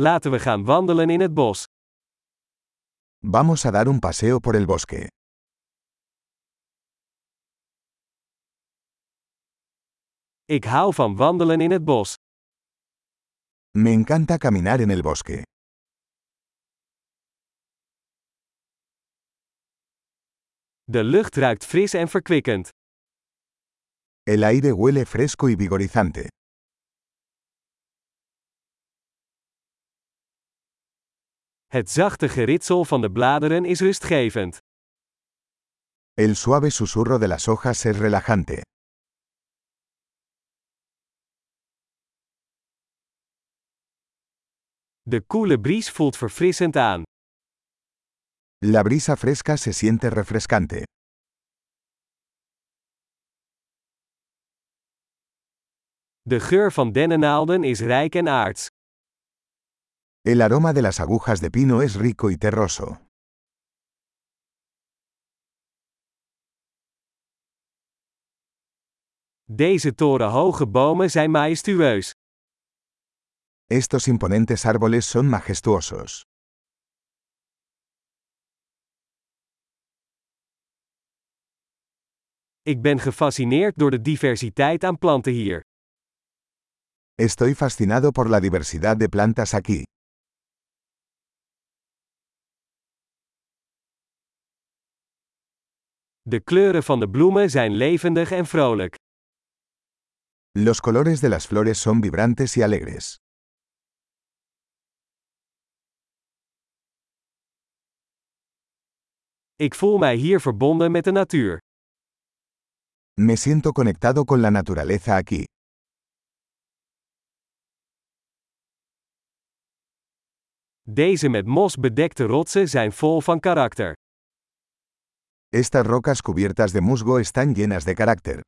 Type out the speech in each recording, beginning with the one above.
Laten we gaan wandelen in het bos. Vamos a dar un paseo por el bosque. Ik hou van wandelen in het bos. Me encanta caminar en el bosque. De lucht ruikt fris en verkwikkend. El aire huele fresco y vigorizante. Het zachte geritsel van de bladeren is rustgevend. El suave susurro de las hojas es relajante. De koele bries voelt verfrissend aan. La brisa fresca se siente refrescante. De geur van dennennaalden is rijk en aards. El aroma de las agujas de pino es rico y terroso. Deze torenhoge bomen zijn majestueus. Estos imponentes árboles son majestuosos. Ik ben gefascineerd door de diversiteit aan planten hier. Estoy fascinado por la diversidad de plantas aquí. De kleuren van de bloemen zijn levendig en vrolijk. Los colores de las flores son vibrantes y alegres. Ik voel mij hier verbonden met de natuur. Me siento conectado con la naturaleza aquí. Deze met mos bedekte rotsen zijn vol van karakter. Estas rocas cubiertas de musgo están llenas de carácter.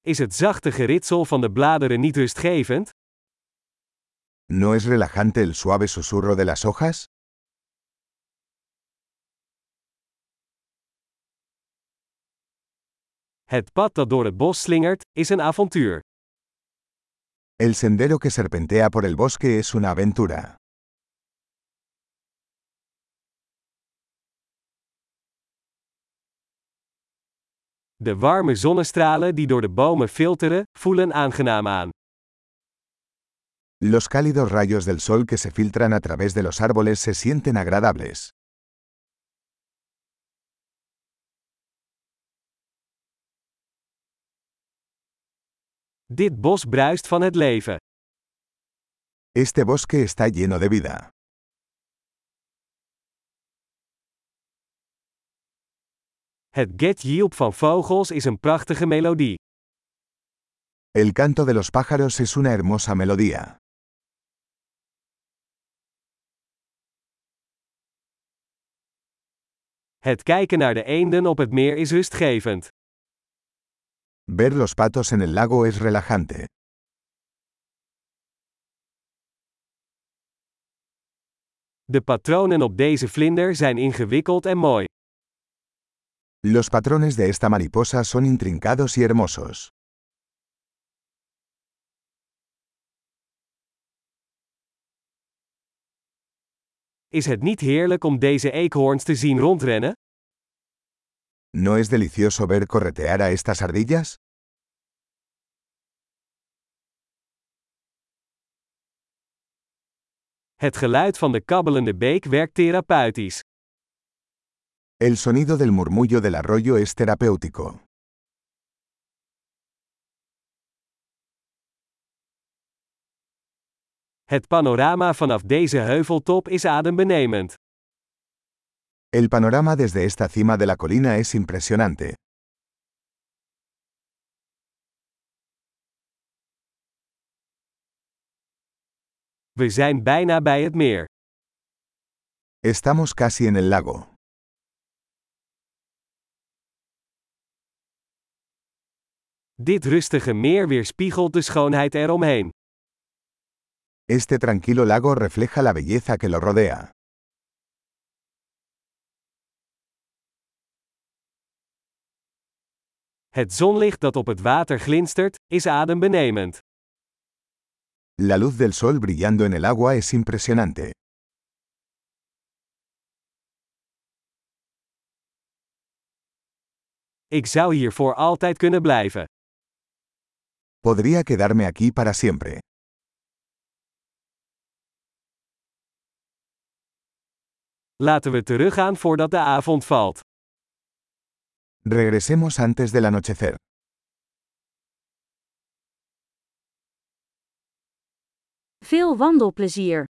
Is het zachte geritsel van de bladeren niet rustgevend? ¿No es relajante el suave susurro de las hojas? Het pad dat door het bos slingert, is een avontuur. El sendero que serpentea por el bosque es una aventura. De warme zonnestralen die door de bomen filteren, voelen aangenaam aan. Los cálidos rayos del sol que se filtran a través de los árboles se sienten agradables. Dit bos bruist van het leven. Este bosque está lleno de vida. Het get van vogels is een prachtige melodie. El canto de los pájaros es una hermosa melodía. Het kijken naar de eenden op het meer is rustgevend. Ver los patos en el lago es relajante. De patronen op deze vlinder zijn ingewikkeld en mooi. Los patrones de esta mariposa son intrincados y hermosos. Is het niet heerlijk om deze eekhoorns te zien rondrennen? ¿No es delicioso ver corretear a estas ardillas? Het geluid van de kabbelende beek werkt therapeutisch. El sonido del murmullo del arroyo es terapéutico. Het panorama vanaf deze heuveltop is adembenemend. El panorama desde esta cima de la colina es impresionante. We zijn bijna bij het meer. Estamos casi en el lago. Dit rustige meer weerspiegelt de schoonheid eromheen. Este tranquilo lago refleja la belleza que lo rodea. Het zonlicht dat op het water glinstert, is adembenemend. La luz del sol brillando en el agua es impresionante. Ik zou hier voor altijd kunnen blijven. Podría quedarme aquí para siempre. Laten we teruggaan voordat de avond valt. Regresemos antes del anochecer. Veel wandelplezier!